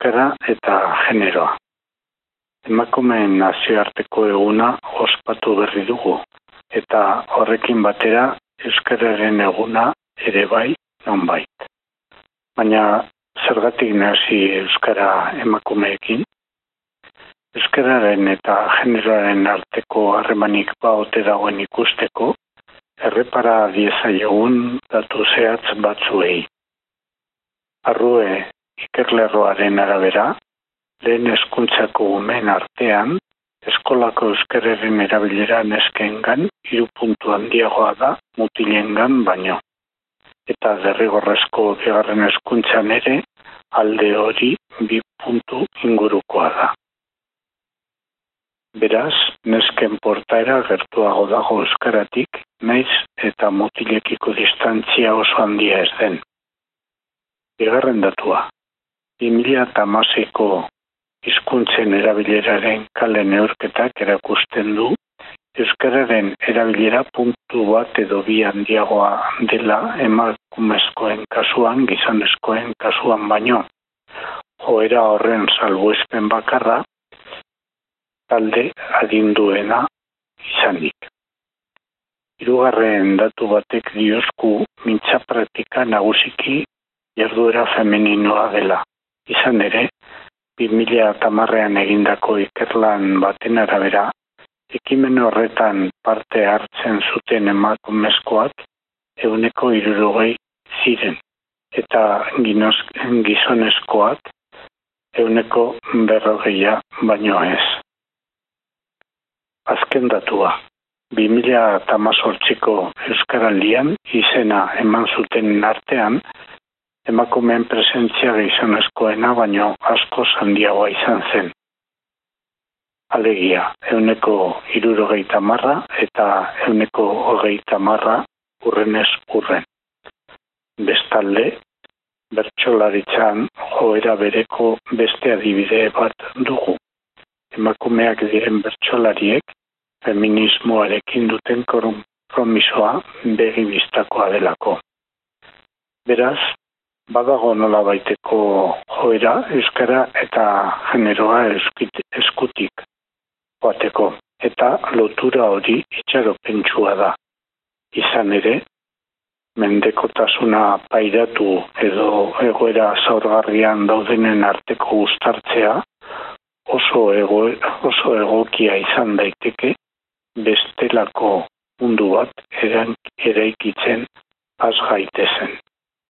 euskara eta generoa. Emakumeen nazioarteko eguna ospatu berri dugu, eta horrekin batera euskararen eguna ere bai nonbait. Baina zergatik nazi euskara emakumeekin? Euskararen eta generoaren arteko harremanik baote dagoen ikusteko, errepara diezaiogun datu zehatz batzuei. Arrue ikerlerroaren arabera, lehen eskuntzako umen artean, eskolako euskararen erabilera neskengan hiru puntu handiagoa da mutilengan baino. Eta derrigorrezko bigarren eskuntzan ere, alde hori bi puntu ingurukoa da. Beraz, nesken portaera gertuago dago euskaratik, naiz eta mutilekiko distantzia oso handia ez den. Bigarren datua, 2008ko hizkuntzen erabileraren kale neurketak erakusten du Euskararen erabilera puntu bat edo bi handiagoa dela emakumezkoen kasuan, gizanezkoen kasuan baino. Joera horren salbuespen bakarra, talde adinduena izanik. Hirugarren datu batek diozku mintza praktika nagusiki jarduera femeninoa dela izan ere, 2000 tamarrean egindako ikerlan baten arabera, ekimen horretan parte hartzen zuten emakumezkoak euneko irurogei ziren, eta gizonezkoak euneko berrogeia baino ez. Azken datua, 2000 tamazortziko Euskaraldian izena eman zuten artean, emakumeen presentzia gizonezkoena baino asko handiagoa izan zen. Alegia, euneko irurogeita marra eta euneko hogeita marra urrenez urren. Bestalde, bertsolaritzan joera bereko beste adibide bat dugu. Emakumeak diren bertsolariek feminismoarekin duten kompromisoa begi biztakoa delako. Beraz, badago nola baiteko joera euskara eta generoa eskutik joateko eta lotura hori itxaropentsua da. Izan ere, mendekotasuna pairatu edo egoera zaurgarrian daudenen arteko gustartzea oso, ego, oso egokia izan daiteke bestelako mundu bat eraikitzen az gaitezen.